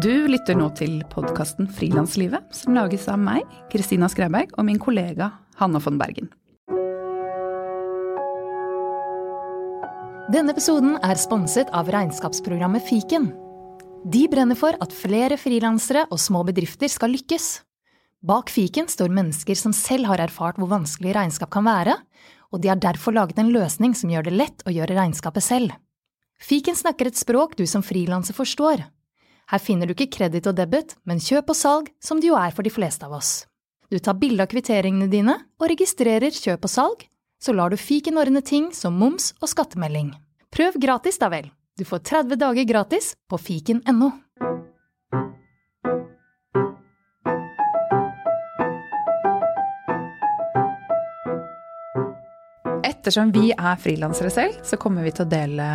Du lytter nå til podkasten Frilanslivet, som lages av meg, Kristina Skreiberg, og min kollega Hanne von Bergen. Denne episoden er sponset av regnskapsprogrammet Fiken. De brenner for at flere frilansere og små bedrifter skal lykkes. Bak fiken står mennesker som selv har erfart hvor vanskelig regnskap kan være, og de har derfor laget en løsning som gjør det lett å gjøre regnskapet selv. Fiken snakker et språk du som frilanser forstår. Her finner du ikke kreditt og debit, men kjøp og salg, som det jo er for de fleste av oss. Du tar bilde av kvitteringene dine og registrerer kjøp og salg, så lar du fiken ordne ting som moms og skattemelding. Prøv gratis, da vel. Du får 30 dager gratis på fiken.no. Ettersom vi er frilansere selv, så kommer vi til å dele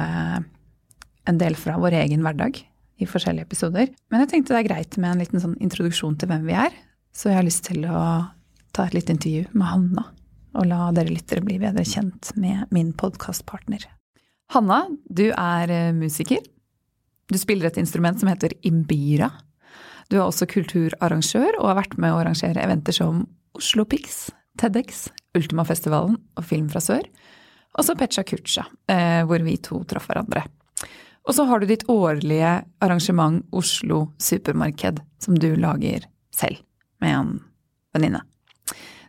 en del fra vår egen hverdag i forskjellige episoder. Men jeg tenkte det er greit med en liten sånn introduksjon til hvem vi er. Så jeg har lyst til å ta et lite intervju med Hanna, og la dere lyttere bli bedre kjent med min podkastpartner. Hanna, du er eh, musiker. Du spiller et instrument som heter imbira. Du er også kulturarrangør og har vært med å arrangere eventer som Oslo Pix, TEDX, Ultimafestivalen og Film fra sør. Og så Pecha Kucha, eh, hvor vi to traff hverandre. Og så har du ditt årlige arrangement Oslo Supermarked, som du lager selv med en venninne.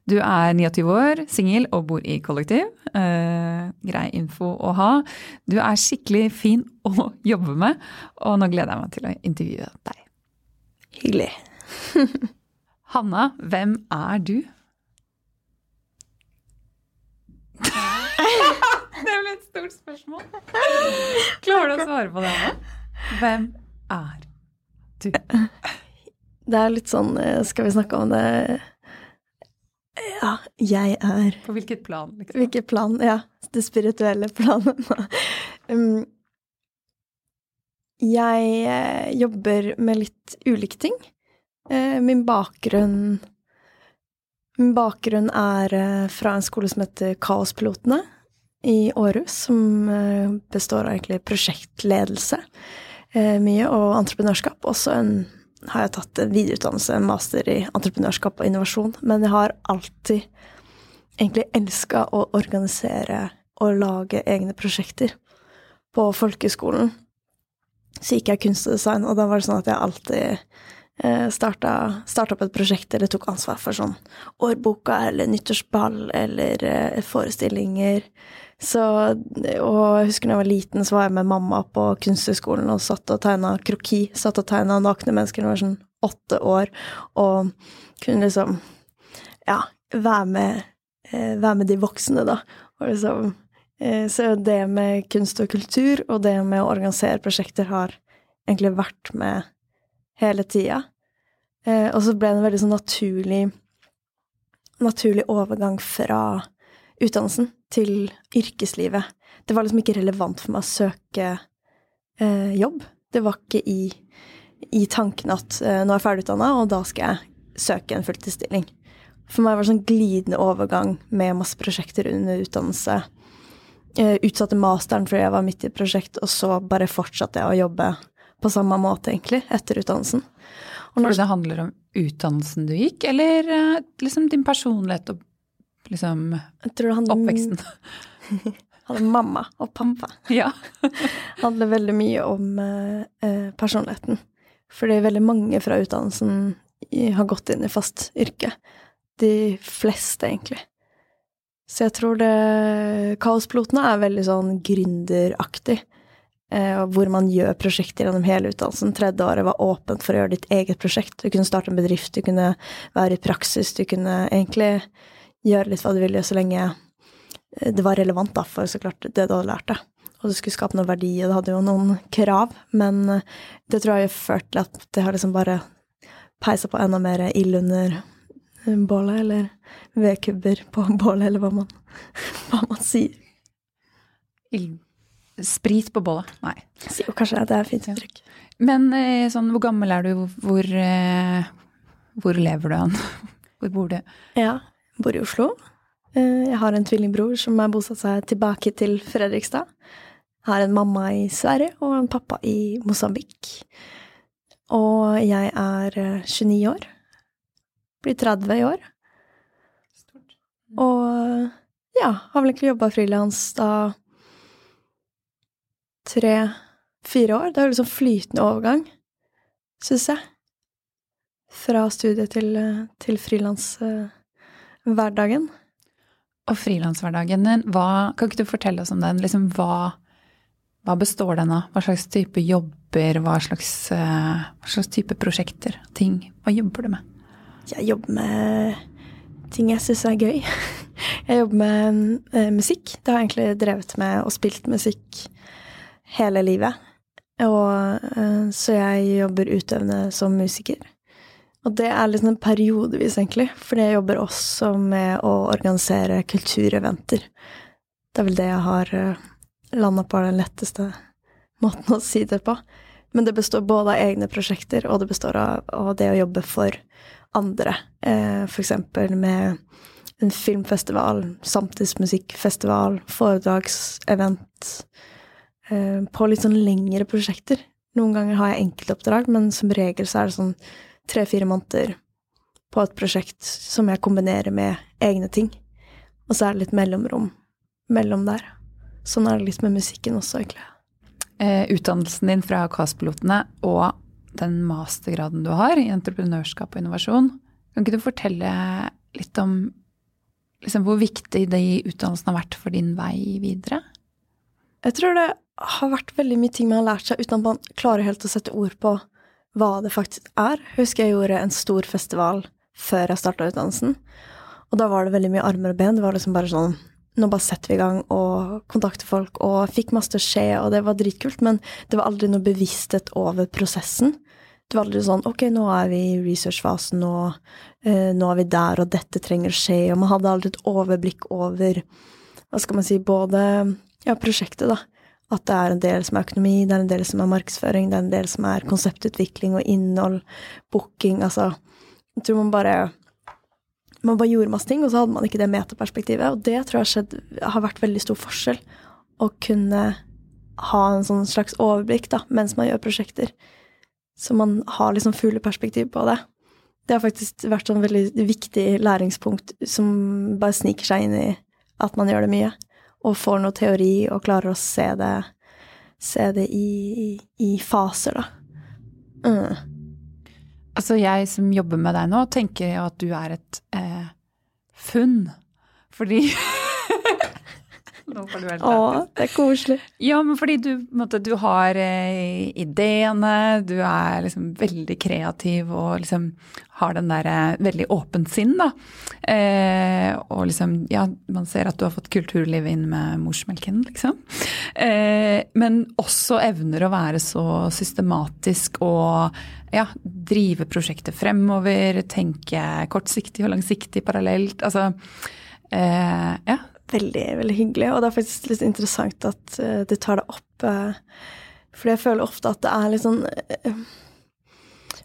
Du er 29 år, singel og bor i kollektiv. Eh, grei info å ha. Du er skikkelig fin å jobbe med, og nå gleder jeg meg til å intervjue deg. Hyggelig. Hanna, hvem er du? det er vel et stort spørsmål. Klarer du å svare på det, Anna? Hvem er du? Det er litt sånn eh, Skal vi snakke om det Ja, jeg er På hvilket plan? Liksom? Hvilket plan? Ja, det spirituelle planet. um, jeg eh, jobber med litt ulike ting. Eh, min bakgrunn Min bakgrunn er fra en skole som heter Kaospilotene i Århus, som eh, består av egentlig prosjektledelse eh, mye, og entreprenørskap. Også en, har jeg tatt videreutdannelse, en master i entreprenørskap og innovasjon. Men jeg har alltid egentlig elska å organisere og lage egne prosjekter. På folkeskolen så gikk jeg kunst og design, og da var det sånn at jeg alltid Eh, starta, starta opp et prosjekt eller tok ansvar for sånn årboka eller nyttårsball eller forestillinger. Så, og jeg husker da jeg var liten, så var jeg med mamma på Kunsthøgskolen og satt og tegna kroki. Satt og tegna nakne mennesker da jeg var sånn åtte år, og kunne liksom ja, være med, eh, være med de voksne, da. Og liksom Så det med kunst og kultur og det med å organisere prosjekter har egentlig vært med hele tida. Eh, og så ble det en veldig sånn naturlig, naturlig overgang fra utdannelsen til yrkeslivet. Det var liksom ikke relevant for meg å søke eh, jobb. Det var ikke i, i tanken at eh, nå er jeg ferdigutdanna, og da skal jeg søke en fulltidsstilling. For meg var det sånn glidende overgang med masse prosjekter under utdannelse. Eh, utsatte masteren fordi jeg var midt i et prosjekt, og så bare fortsatte jeg å jobbe på samme måte, egentlig, etter utdannelsen. Og når det handler om utdannelsen du gikk, eller eh, liksom din personlighet og liksom oppveksten? Hadde mamma og pappa. Ja. handler veldig mye om eh, personligheten. Fordi veldig mange fra utdannelsen har gått inn i fast yrke. De fleste, egentlig. Så jeg tror det Kaospilotene er veldig sånn gründeraktig. Eh, hvor man gjør prosjekter gjennom hele utdannelsen. Tredje året var åpent for å gjøre ditt eget prosjekt. Du kunne starte en bedrift, du kunne være i praksis, du kunne egentlig gjøre litt hva du ville, så lenge eh, det var relevant da, for så klart det du hadde lært deg. Og det skulle skape noe verdi, og det hadde jo noen krav, men eh, det tror jeg har ført til at det har liksom bare peisa på enda mer ild under bålet, eller vedkubber på bålet, eller hva man, hva man sier. Ild Sprit på bålet. Nei. Jo, kanskje det er fint uttrykk. Men eh, sånn, hvor gammel er du? Hvor, eh, hvor lever du an? Hvor bor du? Ja, bor i Oslo. Eh, jeg har en tvillingbror som har bosatt seg tilbake til Fredrikstad. Jeg har en mamma i Sverige og en pappa i Mosambik. Og jeg er 29 år. Blir 30 i år. Og ja, har vel egentlig jobba frilans da tre-fire år. Det er jo liksom flytende overgang, syns jeg. Fra studiet til, til frilanshverdagen. Uh, og frilanshverdagen din, hva, kan ikke du fortelle oss om den? Liksom, hva, hva, består den av? Hva slags type jobber, hva slags, uh, hva slags type prosjekter, ting? Hva jobber du med? Jeg jobber med ting jeg syns er gøy. Jeg jobber med uh, musikk. Det har jeg egentlig drevet med og spilt musikk hele livet. Og, uh, så jeg jobber utøvende som musiker. Og det er litt sånn periodevis, egentlig, fordi jeg jobber også med å organisere kultureventer. Det er vel det jeg har eh, landa på den letteste måten å si det på. Men det består både av egne prosjekter, og det består av, av det å jobbe for andre. Eh, eksempel med en filmfestival, samtidsmusikkfestival, foredragsevent. Eh, på litt sånn lengre prosjekter. Noen ganger har jeg enkeltoppdrag, men som regel så er det sånn tre-fire måneder på et prosjekt som jeg kombinerer med egne ting. Og så er det litt mellomrom mellom der. Sånn er det litt med musikken også, egentlig. Eh, utdannelsen din fra KAS-pilotene og den mastergraden du har i entreprenørskap og innovasjon, kan ikke du fortelle litt om liksom, hvor viktig de utdannelsene har vært for din vei videre? Jeg tror det har vært veldig mye ting man har lært seg uten at man klarer helt å sette ord på hva det faktisk er. Husker jeg gjorde en stor festival før jeg starta utdannelsen. Og da var det veldig mye armer og ben. Det var liksom bare sånn Nå bare setter vi i gang og kontakter folk, og fikk masse til å skje, og det var dritkult, men det var aldri noe bevissthet over prosessen. Det var aldri sånn Ok, nå er vi i researchfasen, og uh, nå er vi der, og dette trenger å skje, og man hadde aldri et overblikk over Hva skal man si Både ja, prosjektet, da at det er en del som er økonomi, det er en del som er markedsføring, det er en del som er konseptutvikling og innhold, booking, altså Jeg tror man bare Man bare gjorde masse ting, og så hadde man ikke det metaperspektivet, og det tror jeg skjedd, har vært veldig stor forskjell. Å kunne ha en sånn slags overblikk da, mens man gjør prosjekter. Så man har liksom fugleperspektiv på det. Det har faktisk vært sånn veldig viktig læringspunkt som bare sniker seg inn i at man gjør det mye og får noe teori og klarer å se det, se det i, i, faser, da. Mm. Altså, jeg som jobber med deg nå, tenker jo at du er et eh, funn. Fordi Nå får du helt Å, det er koselig. Ja, men fordi du, måtte, du har eh, ideene, du er liksom veldig kreativ og liksom har den derre eh, veldig åpent sinn, da. Eh, og liksom, ja, man ser at du har fått kulturlivet inn med morsmelken, liksom. Eh, men også evner å være så systematisk og ja, drive prosjektet fremover, tenke kortsiktig og langsiktig parallelt. Altså, eh, ja, veldig, veldig hyggelig. Og det er faktisk litt interessant at uh, du tar det opp. Uh, fordi jeg føler ofte at det er litt sånn uh,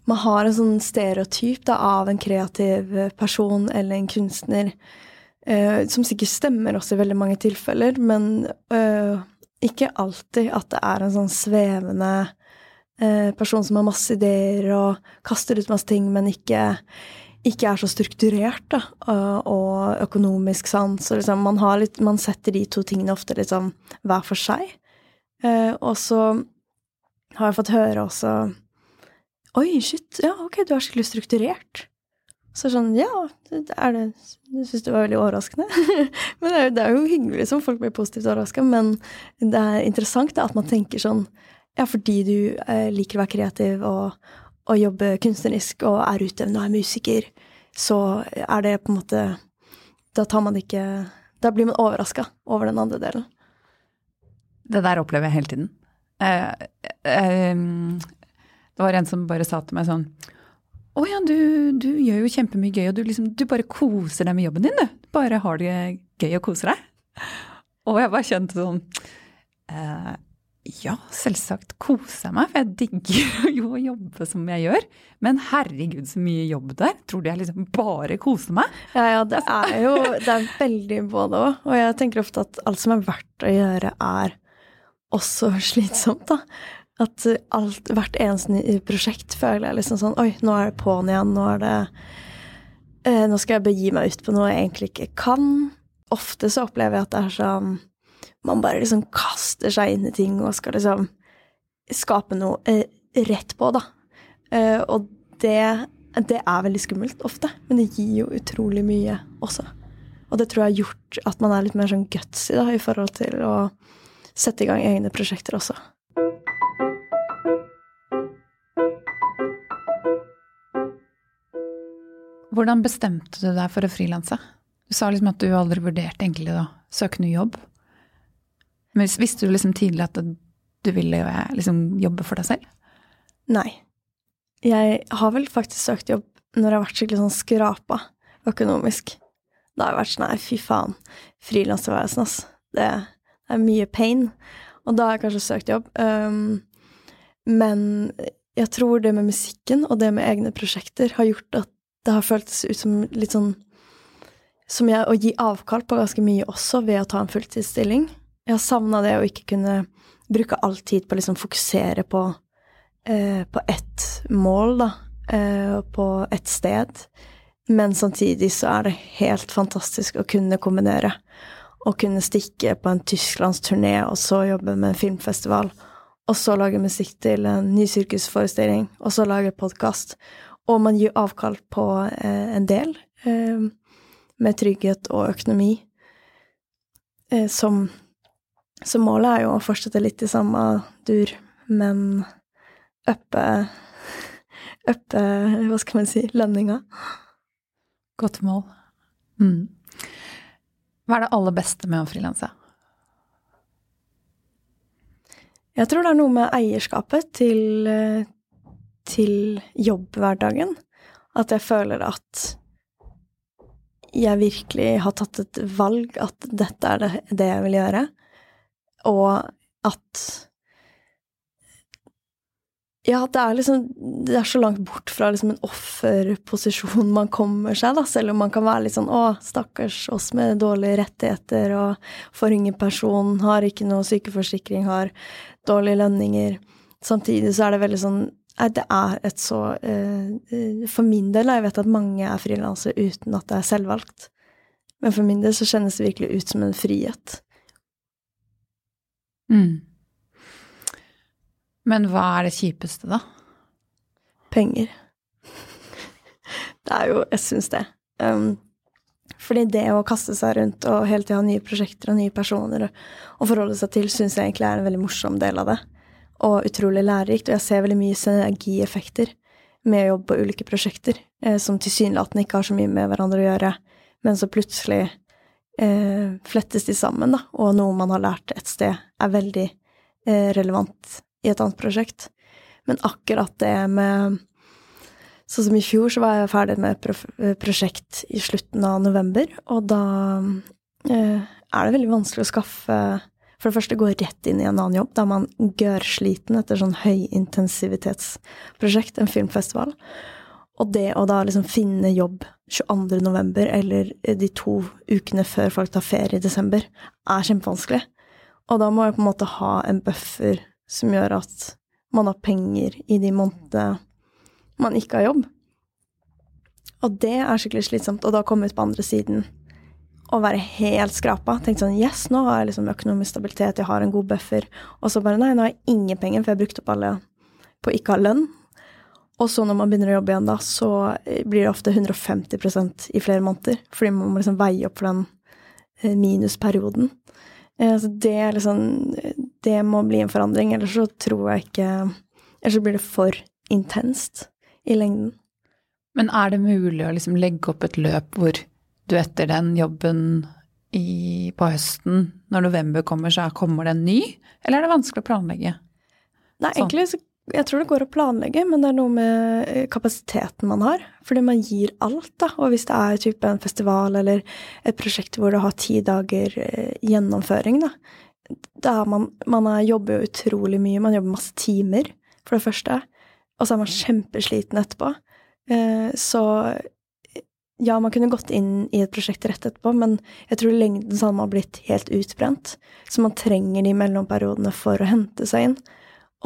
Man har en sånn stereotyp da, av en kreativ person eller en kunstner som sikkert stemmer også i veldig mange tilfeller, men ikke alltid at det er en sånn svevende person som har masse ideer og kaster ut masse ting, men ikke ikke er så strukturert, da, og økonomisk sans. Så liksom man, litt, man, setter de to tingene ofte liksom hver for seg. Eh, og så har jeg fått høre også Oi, shit, ja, ok, du er skikkelig strukturert. Så sånn, ja, er det Jeg syns det var veldig overraskende. men det er, det er, jo hyggelig som folk blir positivt overraska, men det er interessant da, at man tenker sånn Ja, fordi du eh, liker å være kreativ og, og jobber kunstnerisk og er utøvende og er musiker, så er det på en måte Da tar man ikke Da blir man overraska over den andre delen. Det der opplever jeg hele tiden. Eh, eh, det var en som bare sa til meg sånn Å ja, du, du, gjør jo kjempemye gøy, og du, liksom, du bare koser deg med jobben din, du. Bare har det gøy og koser deg. Og jeg bare kjente sånn eh, ja, selvsagt koser jeg meg, for jeg digger jo å jobbe som jeg gjør. Men herregud, så mye jobb der. Tror du jeg liksom bare koser meg? Ja, ja, det er jo det er veldig både òg. Og jeg tenker ofte at alt som er verdt å gjøre, er også slitsomt, da. At alt, hvert eneste prosjekt føler jeg liksom sånn Oi, nå er det på'n igjen. Nå er det eh, Nå skal jeg begi meg ut på noe jeg egentlig ikke kan. Ofte så opplever jeg at det er sånn Man bare liksom kaster seg inn i ting og skal liksom skape noe eh, rett på, da. Eh, og det, det er veldig skummelt ofte, men det gir jo utrolig mye også. Og det tror jeg har gjort at man er litt mer sånn gutsy da, i forhold til å sette i gang egne prosjekter også. Hvordan bestemte du deg for å frilanse? Du sa liksom at du aldri vurderte egentlig å søke ny jobb. Men visste du liksom tidlig at du ville liksom jobbe for deg selv? Nei. Jeg har vel faktisk søkt jobb når jeg har vært skikkelig sånn skrapa økonomisk. Da har jeg vært sånn nei, fy faen, frilanservesen, ass. Det er mye pain. Og da har jeg kanskje søkt jobb. Um, men jeg tror det med musikken og det med egne prosjekter har gjort at det har føltes ut som litt sånn Som jeg, å gi avkall på ganske mye også ved å ta en fulltidsstilling. Jeg har savna det å ikke kunne bruke all tid på å liksom fokusere på, eh, på ett mål, da. Eh, på ett sted. Men samtidig så er det helt fantastisk å kunne kombinere. Å kunne stikke på en tysklandsturné og så jobbe med en filmfestival. Og så lage musikk til en ny sirkusforestilling, og så lage podkast. Og man gir avkall på eh, en del, eh, med trygghet og økonomi. Eh, som Så målet er jo å fortsette litt i samme dur, men uppe Uppe, hva skal man si, lønninga. Godt mål. Mm. Hva er det aller beste med å frilanse? Jeg tror det er noe med eierskapet til, til jobbhverdagen. At jeg føler at jeg virkelig har tatt et valg, at dette er det, det jeg vil gjøre. Og at ja, det er liksom Det er så langt bort fra liksom en offerposisjon man kommer seg, da. Selv om man kan være litt sånn å, stakkars oss med dårlige rettigheter og for ingen person, har ikke noe sykeforsikring, har dårlige lønninger. Samtidig så er det veldig sånn Nei, det er et så uh, For min del, jeg vet at mange er frilansere uten at det er selvvalgt. Men for min del så kjennes det virkelig ut som en frihet. Mm. Men hva er det kjipeste, da? Penger. Det er jo Jeg syns det. Um, fordi det å kaste seg rundt og hele tida ha nye prosjekter og nye personer å forholde seg til, syns jeg egentlig er en veldig morsom del av det. Og utrolig lærerikt. Og jeg ser veldig mye synergieffekter med å jobbe på ulike prosjekter eh, som tilsynelatende ikke har så mye med hverandre å gjøre, men så plutselig eh, flettes de sammen, da, og noe man har lært et sted, er veldig eh, relevant i et annet prosjekt. Men akkurat det med Sånn som i fjor, så var jeg ferdig med et prosjekt i slutten av november, og da eh, er det veldig vanskelig å skaffe For det første gå rett inn i en annen jobb. Da er man gørrsliten etter sånn høyintensivitetsprosjekt, en filmfestival. Og det å da liksom finne jobb 22. november eller de to ukene før folk tar ferie i desember, er kjempevanskelig. Og da må jeg på en måte ha en buffer som gjør at man har penger i de månedene man ikke har jobb. Og det er skikkelig slitsomt. Og da komme ut på andre siden og være helt skrapa. Tenke sånn Yes, nå har jeg liksom økonomisk stabilitet, jeg har en god buffer. Og så bare Nei, nå har jeg ingen penger, for jeg har brukt opp alle på ikke å ha lønn. Og så når man begynner å jobbe igjen, da, så blir det ofte 150% i flere måneder. Fordi man må liksom veie opp for den eh, minusperioden. Eh, så det er liksom det må bli en forandring, ellers så tror jeg ikke Ellers så blir det for intenst i lengden. Men er det mulig å liksom legge opp et løp hvor du etter den jobben i, på høsten, når november kommer, så kommer det en ny? Eller er det vanskelig å planlegge? Nei, sånn. egentlig så jeg tror det går å planlegge, men det er noe med eh, kapasiteten man har. Fordi man gir alt, da. Og hvis det er type en festival eller et prosjekt hvor du har ti dager eh, gjennomføring, da, da er man, man jobber jo utrolig mye. Man jobber masse timer, for det første. Og så er man kjempesliten etterpå. Eh, så ja, man kunne gått inn i et prosjekt rett etterpå, men jeg tror lengden så hadde man blitt helt utbrent. Så man trenger de mellomperiodene for å hente seg inn.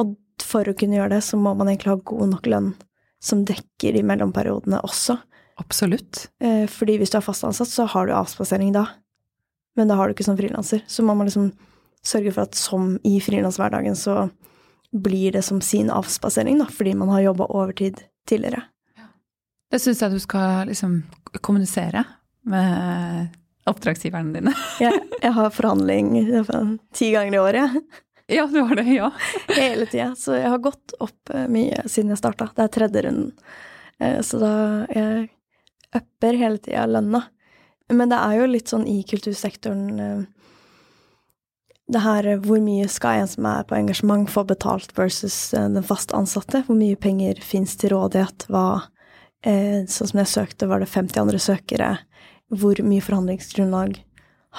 Og for å kunne gjøre det, så må man egentlig ha god nok lønn som dekker de mellomperiodene også. Absolutt. Eh, fordi hvis du er fast ansatt, så har du avspasering da. Men da har du ikke som frilanser. Så man må liksom sørge for at som i frilanshverdagen så blir det som sin avspasering, da, fordi man har jobba overtid tidligere. Det syns jeg du skal liksom kommunisere med oppdragsgiverne dine. jeg, jeg har forhandling ti ganger i året. Ja, du har det, ja. Hele tida. Så jeg har gått opp eh, mye siden jeg starta. Det er tredje runden. Eh, så da jeg upper hele tida lønna. Men det er jo litt sånn i kultursektoren eh, det her hvor mye skal en som er på engasjement, få betalt versus den fast ansatte? Hvor mye penger fins til rådighet? Hva Sånn som jeg søkte, var det 50 andre søkere hvor mye forhandlingsgrunnlag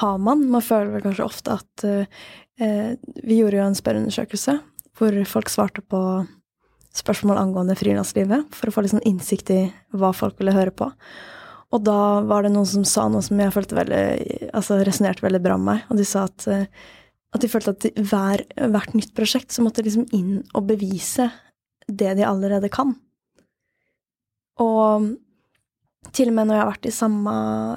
har man? Man føler vel kanskje ofte at eh, Vi gjorde jo en spørreundersøkelse hvor folk svarte på spørsmål angående frilanslivet, for å få litt sånn innsikt i hva folk ville høre på. Og da var det noen som sa noe som jeg følte veldig Altså resonnerte veldig bra med meg. Og de sa at, eh, at de følte at hver, hvert nytt prosjekt så måtte liksom inn og bevise det de allerede kan. Og til og med når jeg har vært i samme,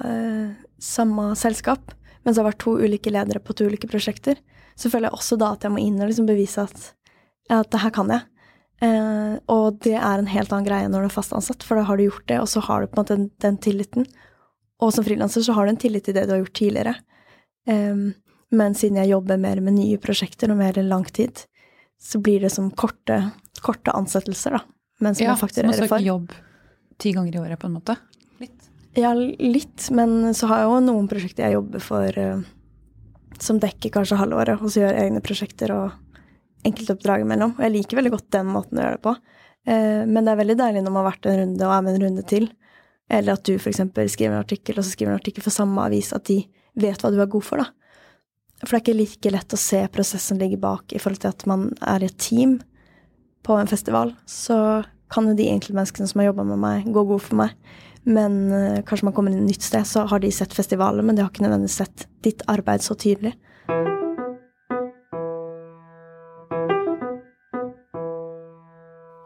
eh, samme selskap, men det har vært to ulike ledere på to ulike prosjekter, så føler jeg også da at jeg må inn og liksom bevise at, at det her kan jeg. Eh, og det er en helt annen greie når du er fast ansatt, for da har du gjort det, og så har du på en måte den, den tilliten. Og som frilanser så har du en tillit til det du har gjort tidligere. Eh, men siden jeg jobber mer med nye prosjekter og mer lang tid, så blir det som korte, korte ansettelser, da. Men som ja, jeg fakturerer for. Ja, som å søke jobb ti ganger i året, på en måte? Ja, litt. Men så har jeg jo noen prosjekter jeg jobber for uh, som dekker kanskje halvåret, og så gjør egne prosjekter og enkeltoppdrag imellom. Og jeg liker veldig godt den måten å gjøre det på. Uh, men det er veldig deilig når man har vært en runde og er med en runde til. Eller at du f.eks. skriver en artikkel, og så skriver en artikkel for samme avis, at de vet hva du er god for, da. For det er ikke like lett å se prosessen ligge bak i forhold til at man er i et team på en festival. Så kan jo de enkeltmenneskene som har jobba med meg, gå god for meg. Men uh, kanskje man kommer inn et nytt sted, så har de sett festivaler, men de har ikke nødvendigvis sett ditt arbeid så tydelig.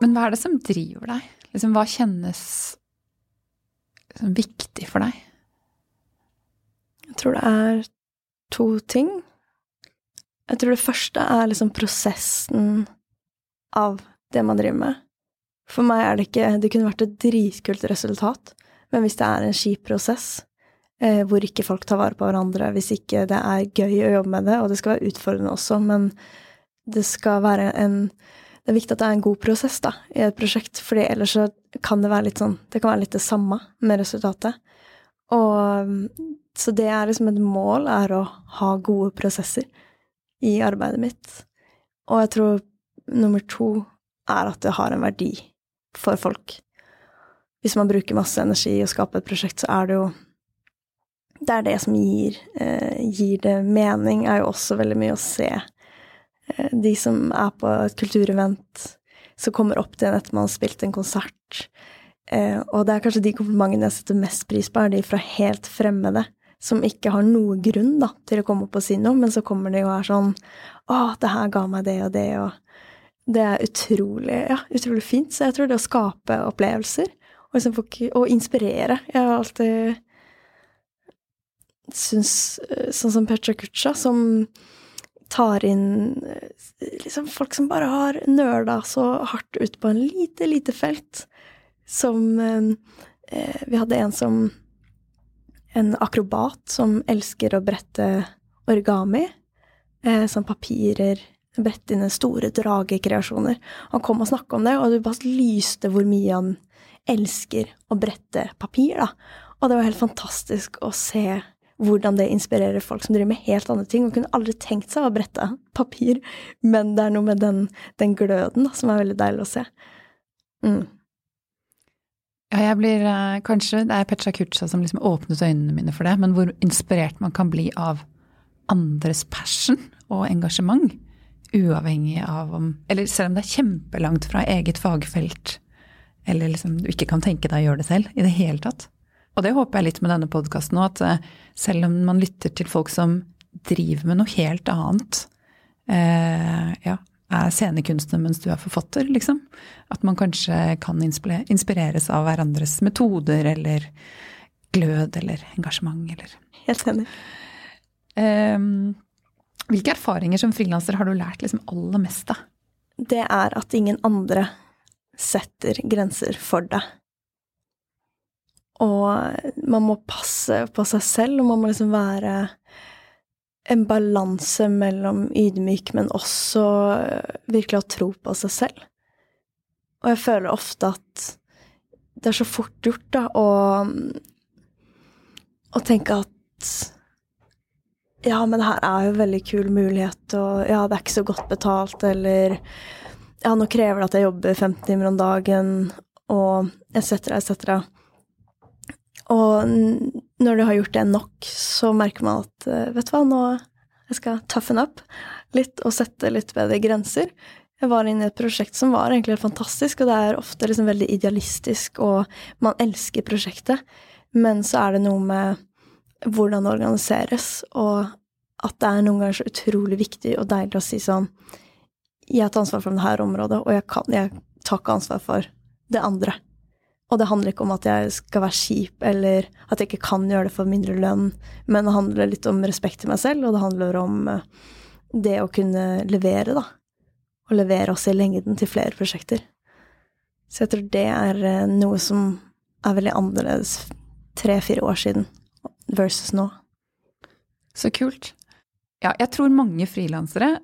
Men hva er det som driver deg? Liksom, hva kjennes liksom, viktig for deg? Jeg tror det er to ting. Jeg tror det første er liksom prosessen av det man driver med. For meg er det ikke Det kunne vært et dritkult resultat, men hvis det er en kjip prosess, eh, hvor ikke folk tar vare på hverandre, hvis ikke det er gøy å jobbe med det, og det skal være utfordrende også, men det skal være en Det er viktig at det er en god prosess da, i et prosjekt, for ellers så kan det være litt sånn Det kan være litt det samme med resultatet. Og så det er liksom et mål, er å ha gode prosesser i arbeidet mitt. Og jeg tror nummer to er at det har en verdi for folk hvis man bruker masse energi og skaper et prosjekt, så er det jo Det er det som gir, eh, gir det mening, er jo også veldig mye å se eh, de som er på et kulturevent, som kommer opp til en etter man har spilt en konsert. Eh, og det er kanskje de komplimentene jeg setter mest pris på, er de fra helt fremmede. Som ikke har noe grunn da, til å komme opp og si noe, men så kommer de og er sånn Å, det her ga meg det og det, og det er utrolig, ja, utrolig fint. Så jeg tror det å skape opplevelser og, liksom og inspirere. Jeg har alltid syns Sånn som Petra Kucha, som tar inn liksom folk som bare har nøla så hardt ut på en lite, lite felt. Som eh, Vi hadde en som En akrobat som elsker å brette origami. Eh, som papirer Brette inn store dragekreasjoner. Han kom og snakka om det, og det bare lyste hvor mye han elsker å brette papir, da. Og det var helt fantastisk å se hvordan det inspirerer folk som driver med helt andre ting, og kunne aldri tenkt seg å brette papir, men det er noe med den, den gløden da, som er veldig deilig å se. Mm. Ja, jeg blir eh, Kanskje det er Petra Kutsa som liksom åpnet øynene mine for det, men hvor inspirert man kan bli av andres passion og engasjement. Uavhengig av om Eller selv om det er kjempelangt fra eget fagfelt eller liksom du ikke kan tenke deg å gjøre det selv i det hele tatt. Og det håper jeg litt med denne podkasten òg, at eh, selv om man lytter til folk som driver med noe helt annet, eh, ja, er scenekunstner mens du er forfatter, liksom. At man kanskje kan inspireres av hverandres metoder eller glød eller engasjement eller Helt enig. Eh, hvilke erfaringer som frilanser har du lært liksom aller mest av? Det er at ingen andre setter grenser for deg. Og man må passe på seg selv, og man må liksom være en balanse mellom ydmyk, men også virkelig ha tro på seg selv. Og jeg føler ofte at det er så fort gjort, da, å, å tenke at ja, men det her er jo veldig kul mulighet, og ja, det er ikke så godt betalt, eller ja, nå krever det at jeg jobber 15 timer om dagen, og etc., etc. Og når du har gjort det nok, så merker man at eh, vet du hva, nå jeg skal toughen up litt og sette litt bedre grenser. Jeg var inne i et prosjekt som var egentlig fantastisk, og det er ofte liksom veldig idealistisk, og man elsker prosjektet, men så er det noe med hvordan det organiseres, og at det er noen ganger så utrolig viktig og deilig å si sånn Jeg tar ansvar for dette området, og jeg, kan, jeg tar ikke ansvar for det andre. Og det handler ikke om at jeg skal være kjip, eller at jeg ikke kan gjøre det for mindre lønn, men det handler litt om respekt til meg selv, og det handler om eh, det å kunne levere, da. Og levere også i lengden til flere prosjekter. Så jeg tror det er eh, noe som er veldig annerledes tre-fire år siden versus nå. Så kult. Ja, jeg tror mange frilansere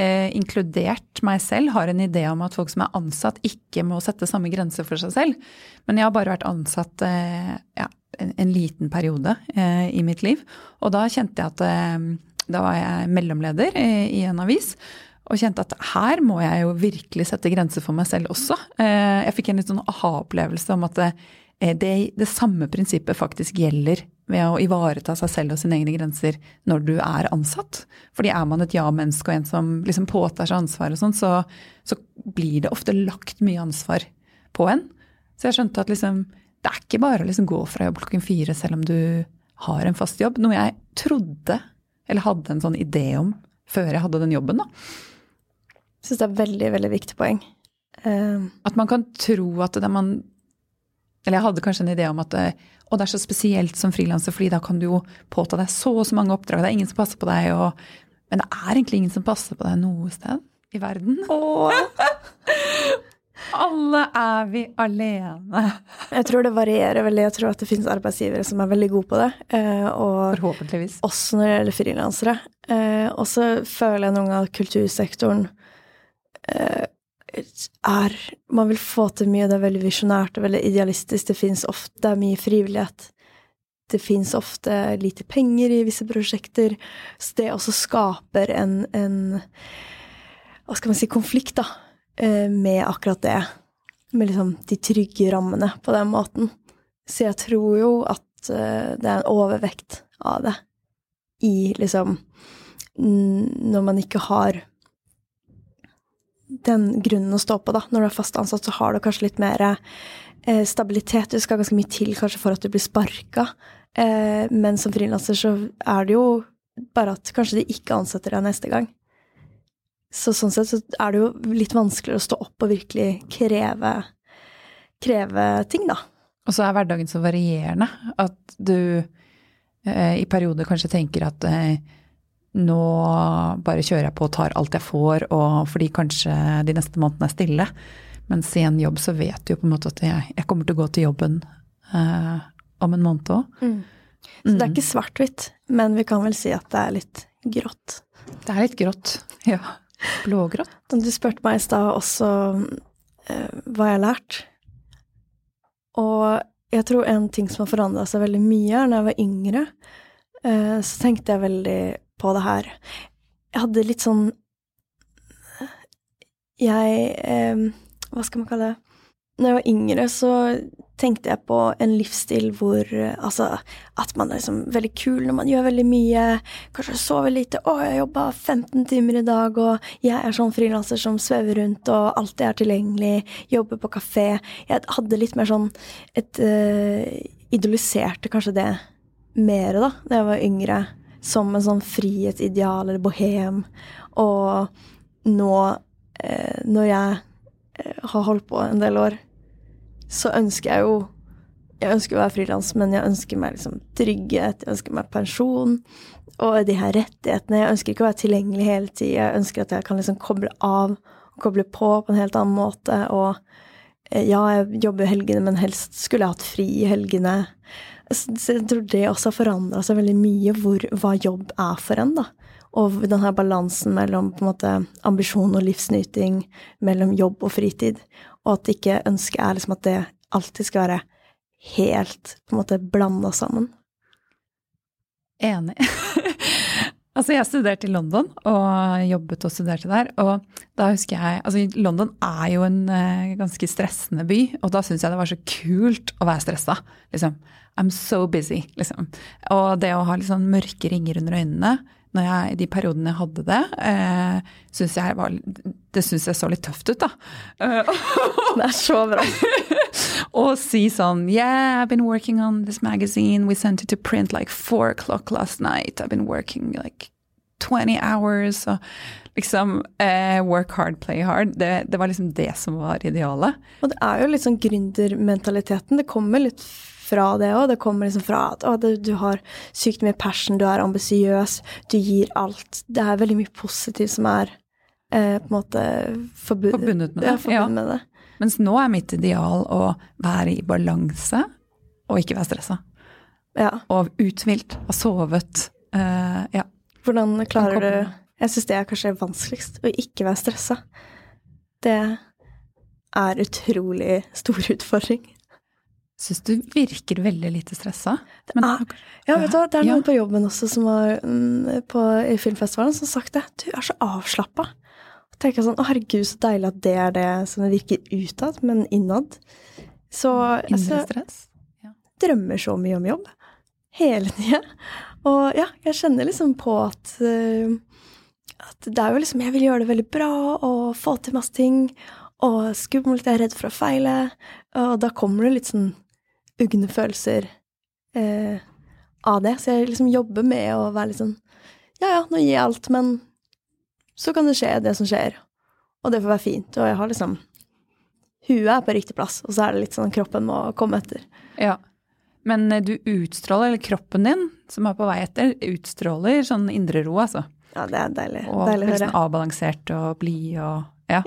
eh, inkludert meg selv, har en idé om at folk som er ansatt, ikke må sette samme grenser for seg selv. Men jeg har bare vært ansatt eh, ja, en, en, liten periode eh, i mitt liv. Og da kjente jeg at eh, Da var jeg mellomleder i en avis. Og kjente at her må jeg jo virkelig sette grenser for meg selv også. Eh, jeg fikk en litt sånn aha-opplevelse om at det, eh, det, det samme prinsippet faktisk gjelder ved å ivareta seg selv og sine egne grenser når du er ansatt. Fordi er man et ja-menneske og en som liksom påtar seg ansvar og sånn, så, så, blir det ofte lagt mye ansvar på en. Så jeg skjønte at liksom, det er ikke bare å liksom gå fra jobb klokken fire selv om du har en fast jobb. Noe jeg trodde, eller hadde en sånn idé om før jeg hadde den jobben, da. Jeg syns det er veldig, veldig viktig poeng. Uh, at man kan tro at det man Eller jeg hadde kanskje en idé om at det, eh, og det er så spesielt som frilanser, fordi da kan du jo påta deg så og så mange oppdrag. Det er ingen som passer på deg, og, men det er egentlig ingen som passer på deg noe sted i verden. Alle er vi alene. Jeg tror det varierer veldig. Jeg tror at det finnes arbeidsgivere som er veldig gode på det. Eh, og Forhåpentligvis. Også når det gjelder frilansere. Eh, og så føler jeg noen ganger at kultursektoren er Man vil få til mye, det er veldig visjonært og veldig idealistisk. Det fins ofte mye frivillighet. Det fins ofte lite penger i visse prosjekter. Så det også skaper en, en Hva skal man si konflikt, da, eh, med akkurat det. Med liksom de trygge rammene på den måten. Så jeg tror jo at eh, det er en overvekt av det i liksom Når man ikke har den grunnen å stå på, da. Når du er fast ansatt, så har du kanskje litt mer eh, stabilitet. Du skal ganske mye til kanskje for at du blir sparka. Eh, men som frilanser så er det jo bare at kanskje de ikke ansetter deg neste gang. Så sånn sett så er det jo litt vanskeligere å stå opp og virkelig kreve, kreve ting, da. Og så er hverdagen så varierende at du eh, i perioder kanskje tenker at eh, nå bare kjører jeg på og tar alt jeg får, og fordi kanskje de neste månedene er stille. Mens i en jobb så vet du jo på en måte at jeg, jeg kommer til å gå til jobben eh, om en måned òg. Mm. Så det er mm. ikke svart-hvitt, men vi kan vel si at det er litt grått. Det er litt grått, ja. Blågrått. Du spurte meg i stad også eh, hva jeg har lært. Og jeg tror en ting som har forandra seg veldig mye, er når jeg var yngre, eh, så tenkte jeg veldig på det her. Jeg hadde litt sånn Jeg eh, Hva skal man kalle det? Når jeg var yngre, så tenkte jeg på en livsstil hvor Altså at man er liksom veldig kul når man gjør veldig mye. Kanskje sover lite. 'Å, jeg jobba 15 timer i dag, og jeg er sånn frilanser som svever rundt og alltid er tilgjengelig. Jobber på kafé.' Jeg hadde litt mer sånn et uh, Idoliserte kanskje det mer da da jeg var yngre som en sånn frihetsideal eller bohem. Og nå eh, når jeg eh, har holdt på en del år, så ønsker jeg jo Jeg ønsker å være frilans, men jeg ønsker meg liksom trygghet, jeg ønsker meg pensjon og de her rettighetene. Jeg ønsker ikke å være tilgjengelig hele tida. Jeg ønsker at jeg kan liksom koble av og koble på på en helt annen måte. Og eh, ja, jeg jobber helgene, men helst skulle jeg hatt fri i helgene. Så jeg tror det også har forandra seg veldig mye, hvor, hva jobb er for en, da. Og den her balansen mellom på en måte ambisjon og livsnyting, mellom jobb og fritid. Og at ikke ønsket er liksom at det alltid skal være helt på en måte blanda sammen. Enig. altså, jeg studerte i London og jobbet og studerte der. Og da husker jeg Altså, London er jo en uh, ganske stressende by, og da syns jeg det var så kult å være stressa. Liksom. I'm so busy, liksom. Og det å ha sånn mørke ringer under øynene når jeg, de periodene jeg hadde det, eh, synes jeg var, det syns jeg så litt tøft ut, da. det er så bra. og si sånn Yeah, I've been working on this magazine. We sent it to print like four o'clock last night. I've been working like 20 hours. Og liksom eh, work hard, play hard. Det, det, var liksom det som var idealet. Og det er jo litt sånn gründermentaliteten. Det kommer litt fra det òg. Det kommer liksom fra at å, det, du har sykt mye passion, du er ambisiøs, du gir alt. Det er veldig mye positivt som er eh, på en måte forbundet, forbundet med det. Ja, forbundet ja. med det. Mens nå er mitt ideal å være i balanse og ikke være stressa. Ja. Og uthvilt, ha sovet. Uh, ja. Hvordan klarer du Jeg syns det er kanskje vanskeligst, å ikke være stressa. Det er utrolig stor utfordring syns du virker veldig lite stressa. Ah, ja, vet du hva, det er noen ja. på jobben også som var mm, på, i filmfestivalen som har sagt det. Du er så avslappa. Tenker sånn, Å, herregud, så deilig at det er det som det virker utad, men innad. Så altså, stress? Ja. drømmer så mye om jobb. Hele tida. Og ja, jeg kjenner liksom på at, uh, at det er jo liksom Jeg vil gjøre det veldig bra og få til masse ting. Og skummelt, jeg er redd for å feile. Og da kommer det litt sånn ugne følelser eh, av det. Så jeg liksom jobber med å være litt sånn Ja ja, nå gir jeg alt, men så kan det skje, det som skjer. Og det får være fint. Og jeg har liksom Huet er på riktig plass, og så er det litt sånn kroppen må komme etter. Ja. Men eh, du utstråler, eller kroppen din, som er på vei etter, utstråler sånn indre ro, altså. Ja, det er deilig. Og deilig. Sånn avbalansert og blid og Ja.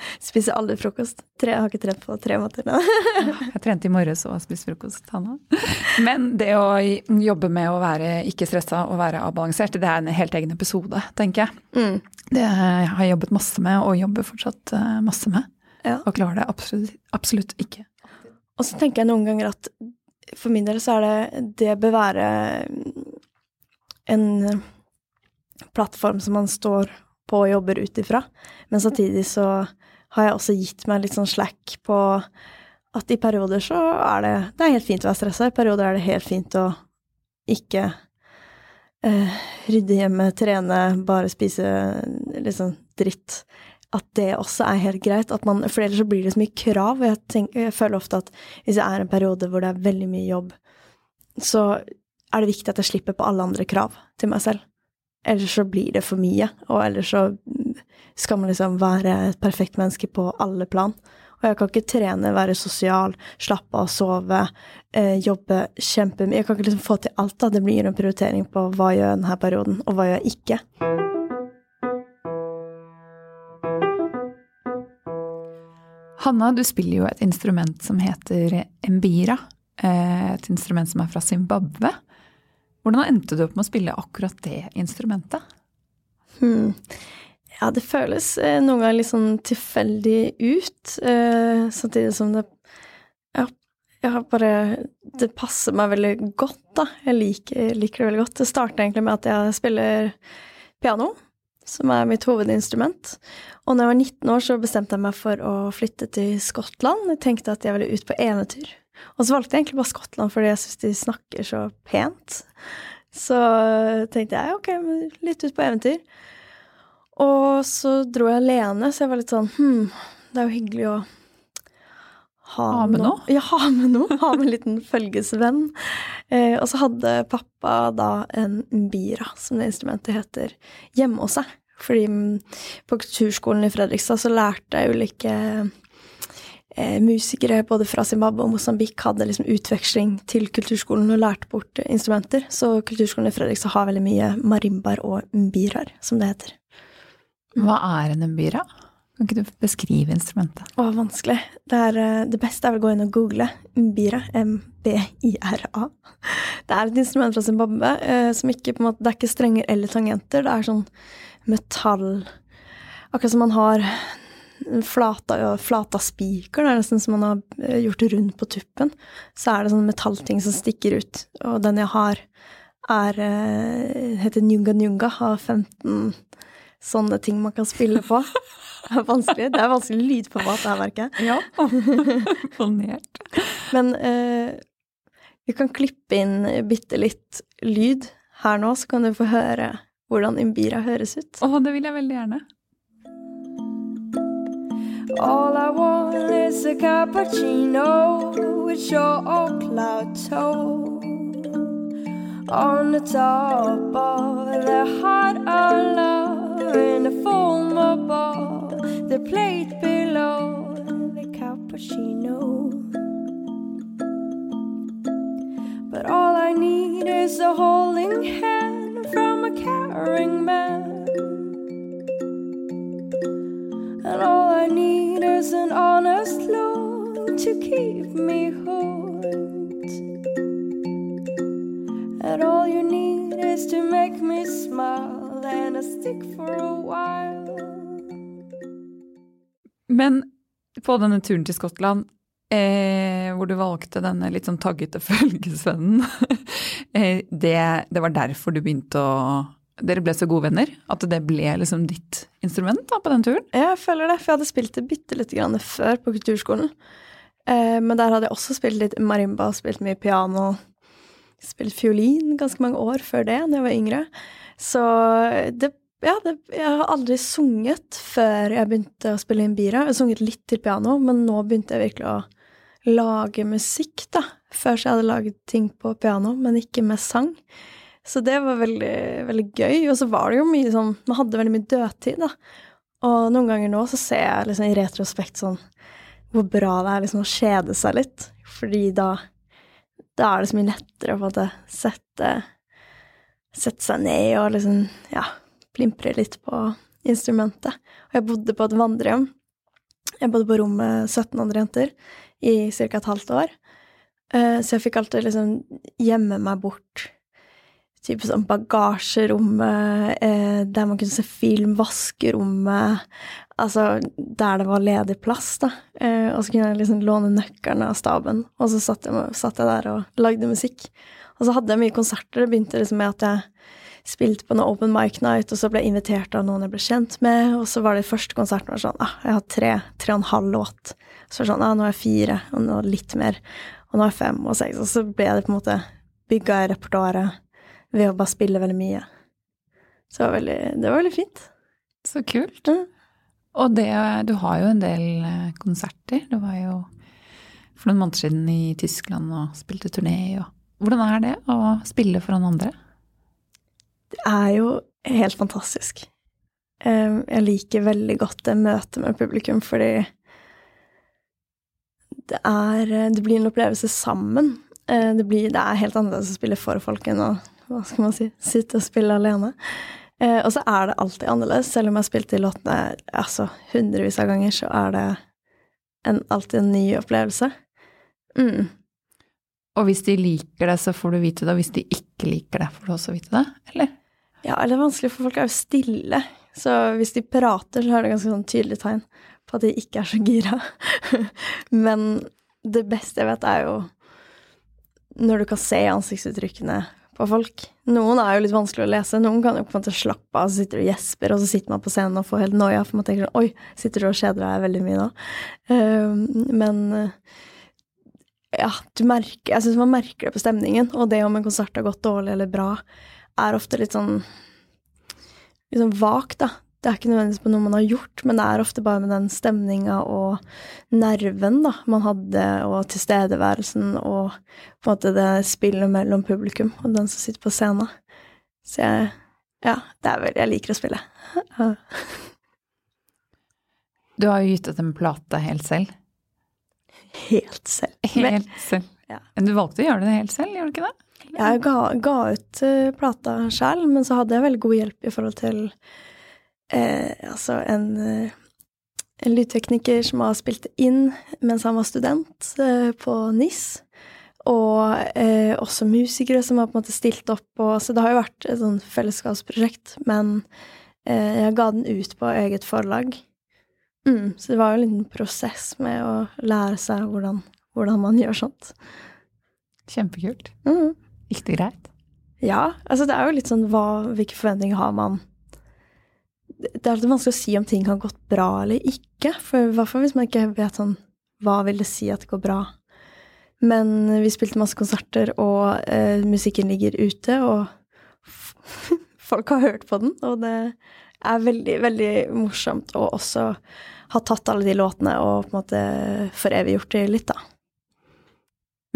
Spiser aldri frokost. Tre, jeg har ikke trent på tre måneder nå. jeg trente i morges og spist frokost, Hanna. Men det å jobbe med å være ikke stressa og være avbalansert, det er en helt egen episode, tenker jeg. Mm. Det har jeg jobbet masse med, og jobber fortsatt eh, masse med. Ja. Og klarer det absolutt, absolutt ikke. Og så tenker jeg noen ganger at for min del så er det Det bør være en plattform som man står på og jobber ut ifra, men samtidig så har jeg også gitt meg litt sånn slack på at i perioder så er det Det er helt fint å være stressa, i perioder er det helt fint å ikke eh, rydde hjemme, trene, bare spise liksom dritt. At det også er helt greit. Man, for ellers så blir det så mye krav. Jeg, tenker, jeg føler ofte at hvis jeg er i en periode hvor det er veldig mye jobb, så er det viktig at jeg slipper på alle andre krav til meg selv. Ellers så blir det for mye, og ellers så skal man liksom være et perfekt menneske på alle plan. Og jeg kan ikke trene, være sosial, slappe av, sove, eh, jobbe kjempemye. Jeg kan ikke liksom få til alt. da. Det blir en prioritering på hva jeg gjør denne perioden, og hva jeg gjør ikke. Hanna, du spiller jo et instrument som heter mbira. Eh, et instrument som er fra Zimbabwe. Hvordan endte du opp med å spille akkurat det instrumentet? Hmm. Ja, det føles eh, noen ganger litt sånn tilfeldig ut, eh, samtidig som det Ja, jeg har bare Det passer meg veldig godt, da. Jeg liker, liker det veldig godt. Det starter egentlig med at jeg spiller piano, som er mitt hovedinstrument. Og når jeg var 19 år, så bestemte jeg meg for å flytte til Skottland. Jeg tenkte at jeg ville ut på enetur. Og så valgte jeg egentlig bare Skottland fordi jeg syns de snakker så pent. Så tenkte jeg ok, litt ut på eventyr. Og så dro jeg alene, så jeg var litt sånn Hm, det er jo hyggelig å ha, ha med noe? Ja, ha med noe. Ha med en liten følgesvenn. Eh, og så hadde pappa da en mbira, som det instrumentet heter, hjemme hos seg. Fordi mm, på kulturskolen i Fredrikstad så lærte jeg ulike eh, musikere både fra Zimbabwe og Mosambik hadde liksom utveksling til kulturskolen og lærte bort instrumenter. Så kulturskolen i Fredrikstad har veldig mye marimbaer og mbiraer, som det heter. Hva er en mbira? Kan ikke du beskrive instrumentet? Å, vanskelig. Det, er, eh, det beste er vel å gå inn og google mbira. M-b-i-r-a. Det er et instrument fra Zimbabwe eh, som ikke på en måte, Det er ikke strenger eller tangenter. Det er sånn metall Akkurat som man har flata, flata spiker. Det er nesten som man har gjort gjort rundt på tuppen. Så er det sånne metallting som stikker ut. Og den jeg har, er eh, heter Njunga Njunga. Har 15 sånne ting man kan spille på. Det er vanskelig, det er vanskelig lydformat, det her, merker jeg. Ja. Imponert. Men uh, vi kan klippe inn bitte litt lyd her nå, så kan du få høre hvordan Imbira høres ut. Å, det vil jeg veldig gjerne. All I want is a cappuccino with chocolate toe on the top of the heart of love in the form ball the plate below the cappuccino. But all I need is a holding hand from a caring man. And all I need is an honest look to keep me hooked. And all you need is to make me smile and a stick for a while. Men på denne turen til Skottland, eh, hvor du valgte denne litt sånn taggete følgesvennen, eh, det, det, var derfor du begynte å Dere ble så gode venner? At det ble liksom ditt instrument da, på den turen? Ja, jeg føler det, for jeg hadde spilt det bitte lite grann før på kulturskolen. Eh, men der hadde jeg også spilt litt marimba, spilt mye piano, spilt fiolin ganske mange år før det, da jeg var yngre. Så det ja, det, jeg har aldri sunget før jeg begynte å spille inn bira. Jeg har sunget litt til piano, men nå begynte jeg virkelig å lage musikk, da. Før så jeg hadde laget ting på piano, men ikke med sang. Så det var veldig, veldig gøy. Og så var det jo mye sånn Man hadde veldig mye dødtid, da. Og noen ganger nå så ser jeg liksom i retrospekt sånn hvor bra det er liksom å kjede seg litt. Fordi da, da er det så mye lettere å på en måte sette, sette seg ned og liksom, ja plimpre litt på instrumentet. Og jeg bodde på et vandrehjem. Jeg bodde på rom med 17 andre jenter i ca. et halvt år. Eh, så jeg fikk alltid liksom gjemme meg bort. Type sånn bagasjerommet, eh, der man kunne se film, vaskerommet Altså der det var ledig plass, da. Eh, og så kunne jeg liksom låne nøkkelen av staben, og så satt jeg, satt jeg der og lagde musikk. Og så hadde jeg mye konserter. Det begynte liksom med at jeg spilte på en open mic night, og så ble jeg invitert av noen jeg ble kjent med, og så var det første konserten var sånn ah, jeg har tre, tre og en halv låt. Så var det sånn ah, nå er jeg fire, og nå litt mer, og nå er jeg fem og seks. Og så ble det på en måte bygga i repertoaret ved å bare spille veldig mye. Så det var veldig, det var veldig fint. Så kult. Mm. Og det, du har jo en del eh, konserter. Du var jo for noen måneder siden i Tyskland og spilte turné. Og hvordan er det å spille foran andre? Det er jo helt fantastisk. Jeg liker veldig godt det møtet med publikum, fordi det er Det blir en opplevelse sammen. Eh, det, blir, det er helt annerledes å spille for folk enn å hva skal man si, sitte og spille alene. Eh, og så er det alltid annerledes. Selv om jeg har spilt de låtene altså, hundrevis av ganger, så er det en, alltid en ny opplevelse. Mm. Og hvis de liker det, så får du vite det, og hvis de ikke liker det, får du også vite det, eller? Ja, eller vanskelig, for folk er jo stille. Så hvis de prater, så er det ganske sånn tydelig tegn på at de ikke er så gira. Men det beste jeg vet, er jo når du kan se ansiktsuttrykkene på folk. Noen er jo litt vanskelig å lese. Noen kan jo på en måte slappe av, så sitter du og gjesper, og så sitter man på scenen og får helt noia, for man tenker sånn Oi, sitter du og kjeder deg veldig mye nå? Uh, men ja, du merker Jeg syns man merker det på stemningen, og det om en konsert har gått dårlig eller bra, er ofte litt sånn litt sånn vagt, da. Det er ikke nødvendigvis på noe man har gjort, men det er ofte bare med den stemninga og nerven da, man hadde, og tilstedeværelsen og på en måte det spillet mellom publikum og den som sitter på scenen. Så jeg Ja, det er vel Jeg liker å spille. Du har jo gitt ut en plate helt selv. Helt selv. Helt selv. Ja. Du valgte å gjøre det helt selv, gjorde du ikke det? jeg ga, ga ut uh, plata sjøl, men så hadde jeg veldig god hjelp i forhold til eh, altså en, uh, en lydtekniker som har spilt inn mens han var student eh, på NIS. Og eh, også musikere som har på en måte stilt opp. Og, så det har jo vært et sånn fellesskapsprosjekt, men eh, jeg ga den ut på eget forlag. Mm, så det var jo en liten prosess med å lære seg hvordan, hvordan man gjør sånt. Kjempekult. Mm. Gikk det greit? Ja, altså det er jo litt sånn hva, hvilke forventninger har man Det er alltid vanskelig å si om ting har gått bra eller ikke, for i hvert fall hvis man ikke vet sånn Hva vil det si at det går bra? Men vi spilte masse konserter, og eh, musikken ligger ute, og folk har hørt på den, og det er veldig, veldig morsomt å også ha tatt alle de låtene og på en måte foreviggjort de litt, da.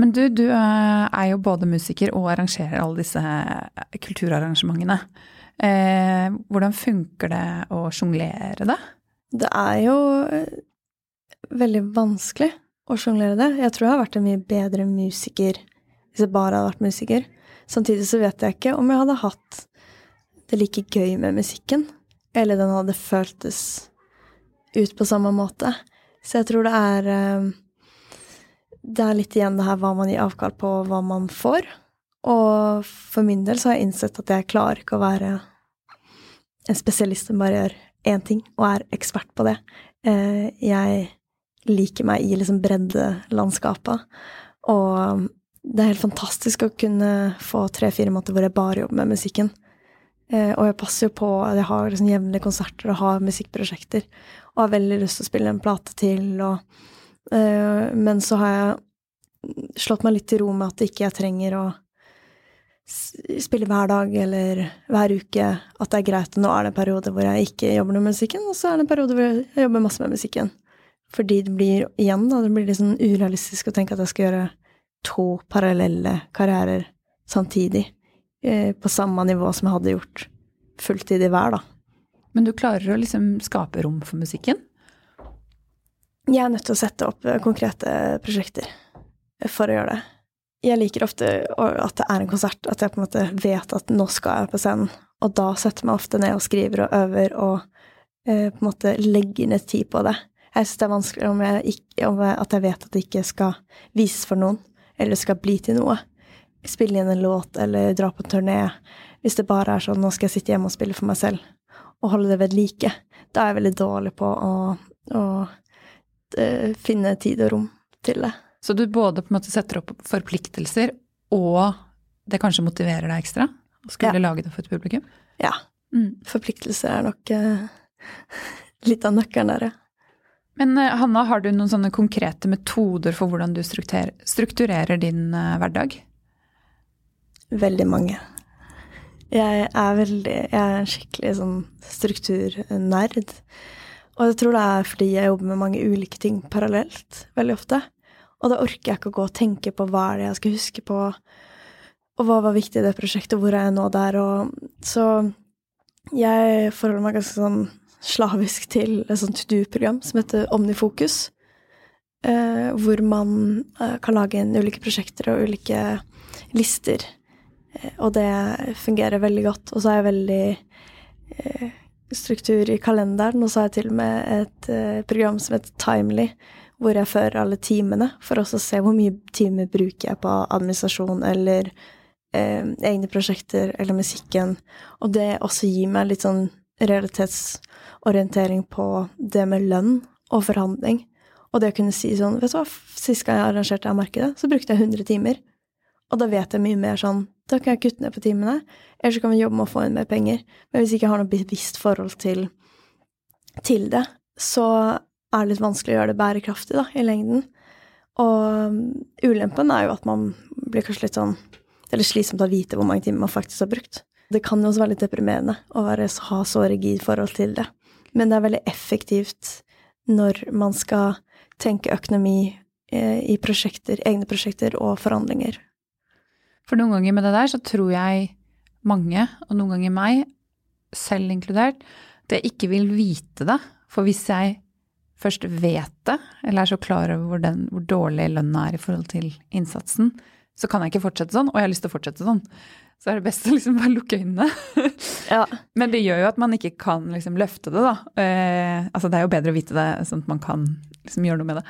Men du, du eh, er jo både musiker og arrangerer alle disse eh, kulturarrangementene. Eh, hvordan funker det å sjonglere det? Det er jo eh, veldig vanskelig å sjonglere det. Jeg tror jeg har vært en mye bedre musiker hvis jeg bare hadde vært musiker. Samtidig så vet jeg ikke om jeg hadde hatt det like gøy med musikken, eller den hadde føltes ut på samme måte. Så jeg tror det er eh, Det er litt igjen det her hva man gir avkall på, og hva man får. Og for min del så har jeg innsett at jeg klarer ikke å være en spesialist som bare gjør én ting, og er ekspert på det. Eh, Jeg liker meg i liksom breddelandskapet. Og det er helt fantastisk å kunne få tre-fire måneder hvor jeg bare jobber med musikken. Eh, Og jeg passer jo på at jeg har liksom jevnlige konserter og har musikkprosjekter. Og har veldig lyst til å spille en plate til. Og, eh, men så har jeg slått meg litt til ro med at ikke jeg trenger å spille hver dag eller hver uke. At det er greit. Nå er det en periode hvor jeg ikke jobber med musikken, og så er det en periode hvor jeg jobber masse med musikken. Fordi det blir igjen da, det blir litt sånn urealistisk å tenke at jeg skal gjøre to parallelle karrierer samtidig. Eh, på samme nivå som jeg hadde gjort fulltid i hver, da. Men du klarer å liksom skape rom for musikken? Jeg er nødt til å sette opp eh, konkrete prosjekter for å gjøre det. Jeg liker ofte at det er en konsert, at jeg på en måte vet at nå skal jeg på scenen. Og da setter jeg meg ofte ned og skriver og øver og eh, på en måte legger ned tid på det. Jeg syns det er vanskelig om jeg ikke, om jeg, at jeg vet at det ikke skal vises for noen, eller skal bli til noe. Spille inn en låt eller dra på en turné. Hvis det bare er sånn nå skal jeg sitte hjemme og spille for meg selv, og holde det ved like. Da er jeg veldig dårlig på å, å uh, finne tid og rom til det. Så du både på en måte setter opp forpliktelser, og det kanskje motiverer deg ekstra å skulle lage det for et publikum? Ja. Mm. Forpliktelser er nok uh, litt av nøkkelen der, ja. Men eh, Hanna, har du noen sånne konkrete metoder for hvordan du strukturer, strukturerer din uh, hverdag? Veldig mange. Jeg er veldig Jeg er en skikkelig sånn strukturnerd. Og jeg tror det er fordi jeg jobber med mange ulike ting parallelt veldig ofte. Og da orker jeg ikke å gå og tenke på hva er det jeg skal huske på, og hva var viktig i det prosjektet, hvor er jeg nå der, og Så jeg forholder meg ganske sånn slavisk til et sånt to do-program som heter Omnifokus. Eh, hvor man eh, kan lage inn ulike prosjekter og ulike lister. Eh, og det fungerer veldig godt. Og så har jeg veldig eh, struktur i kalenderen, og så har jeg til og med et eh, program som heter Timely, hvor jeg fører alle timene, for også å se hvor mye timer bruker jeg på administrasjon eller eh, egne prosjekter eller musikken. Og det også gir meg litt sånn realitetsorientering på det med lønn og forhandling. Og det å kunne si sånn Vet du hva, sist gang jeg arrangerte det markedet, så brukte jeg 100 timer. Og da vet jeg mye mer sånn Da kan jeg kutte ned på timene, eller så kan vi jobbe med å få inn mer penger. Men hvis jeg ikke har noe bevisst forhold til, til det, så er det litt vanskelig å gjøre det bærekraftig, da, i lengden. Og ulempen er jo at man blir kanskje litt sånn Det er litt slitsomt å vite hvor mange timer man faktisk har brukt. Det kan jo også være litt deprimerende å være, ha så rigid forhold til det. Men det er veldig effektivt når man skal tenke økonomi eh, i prosjekter, egne prosjekter og forhandlinger. For noen ganger med det der så tror jeg mange, og noen ganger meg, selv inkludert, at jeg ikke vil vite det. For hvis jeg først vet det, eller er så klar over hvor, den, hvor dårlig lønna er i forhold til innsatsen, så kan jeg ikke fortsette sånn, og jeg har lyst til å fortsette sånn. Så er det best å liksom bare lukke øynene. Ja. Men det gjør jo at man ikke kan liksom løfte det, da. Eh, altså det er jo bedre å vite det, sånn at man kan liksom gjøre noe med det.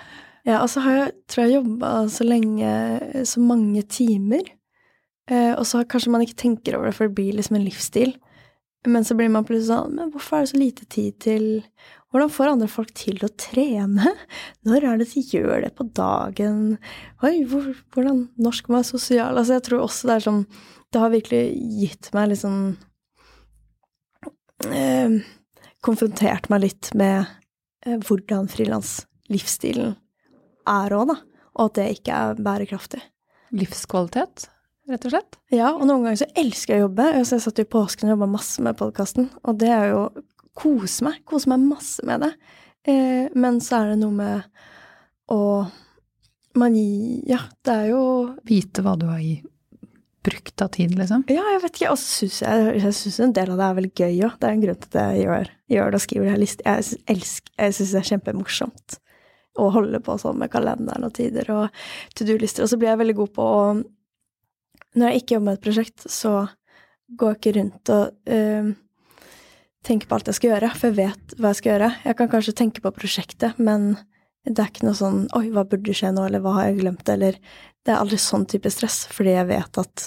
Ja, og så har jeg, tror jeg jobba så lenge, så mange timer. Eh, og så kanskje man ikke tenker over det, for det blir liksom en livsstil. Men så blir man plutselig sånn Men hvorfor er det så lite tid til Hvordan får andre folk til å trene? Når er det de gjør det på dagen? Oi, hvor, hvordan Norsk må være sosial Altså, jeg tror også det er sånn Det har virkelig gitt meg litt sånn eh, Konfrontert meg litt med eh, hvordan frilanslivsstilen er òg, da. Og at det ikke er bærekraftig. Livskvalitet, rett og slett. Ja, og noen ganger så elsker jeg å jobbe. Jeg satt jo i påsken og jobba masse med podkasten, og det er jo Kose meg. Kose meg masse med det. Eh, men så er det noe med å Man gir Ja, det er jo Vite hva du har i brukt av tid, liksom. Ja, jeg vet ikke. Og så syns jeg, jeg synes en del av det er veldig gøy òg. Det er en grunn til at jeg gjør, gjør det og skriver det her liste. Jeg elsker Jeg syns det er kjempemorsomt å holde på sånn med kalenderen og tider og to do-lister. Og så blir jeg veldig god på å Når jeg ikke jobber med et prosjekt, så går jeg ikke rundt og uh, tenker på alt jeg skal gjøre, for jeg vet hva jeg skal gjøre. Jeg kan kanskje tenke på prosjektet, men det er ikke noe sånn Oi, hva burde skje nå, eller hva har jeg glemt, eller Det er aldri sånn type stress, fordi jeg vet at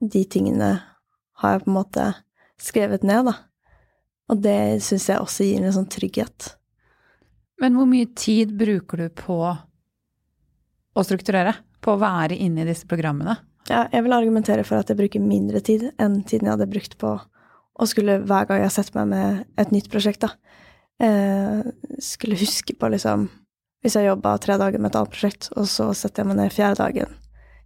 de tingene har jeg på en måte skrevet ned, da. Og det syns jeg også gir en sånn trygghet. Men hvor mye tid bruker du på å strukturere? På å være inne i disse programmene? Ja, jeg vil argumentere for at jeg bruker mindre tid enn tiden jeg hadde brukt på å skulle, hver gang jeg setter meg med et nytt prosjekt, da, eh, skulle huske på liksom Hvis jeg jobba tre dager med et annet prosjekt, og så setter jeg meg ned fjerde dagen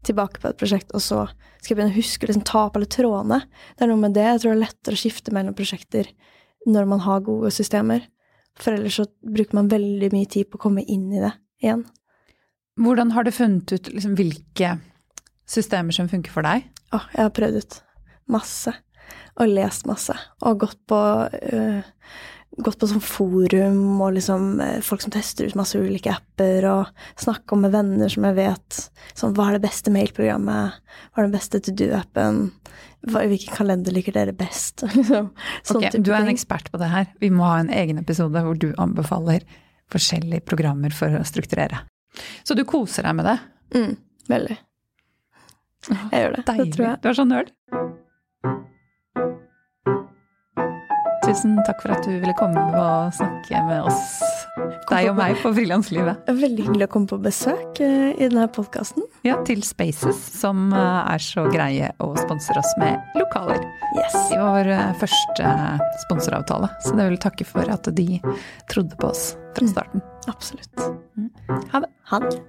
tilbake på et prosjekt, og så skal jeg begynne å huske liksom ta opp alle trådene. Det er noe med det. Jeg tror det er lettere å skifte mellom prosjekter når man har gode systemer. For ellers så bruker man veldig mye tid på å komme inn i det igjen. Hvordan har du funnet ut liksom, hvilke systemer som funker for deg? Å, jeg har prøvd ut masse. Og lest masse. Og gått på, uh, gått på sånn forum og liksom øh, folk som tester ut masse ulike apper, og snakka med venner som jeg vet sånn Hva er det beste mailprogrammet? Hva er den beste to do-appen? Hvilken kalender liker dere best? liksom, sånn okay, Du er en ekspert på det her. Vi må ha en egen episode hvor du anbefaler forskjellige programmer for å strukturere. Så du koser deg med det? Mm, veldig. Jeg gjør det. Deilig. Det tror jeg. Du er så nerd. Tusen takk for at du ville komme og snakke med oss, deg og meg, på frilanslivet. Veldig hyggelig å komme på besøk eh, i denne podkasten. Ja, til Spaces, som eh, er så greie å sponse oss med lokaler. Yes. Var vår eh, første sponsoravtale, så det vil takke for at de trodde på oss fra starten. Absolutt. Ha det. Ha det.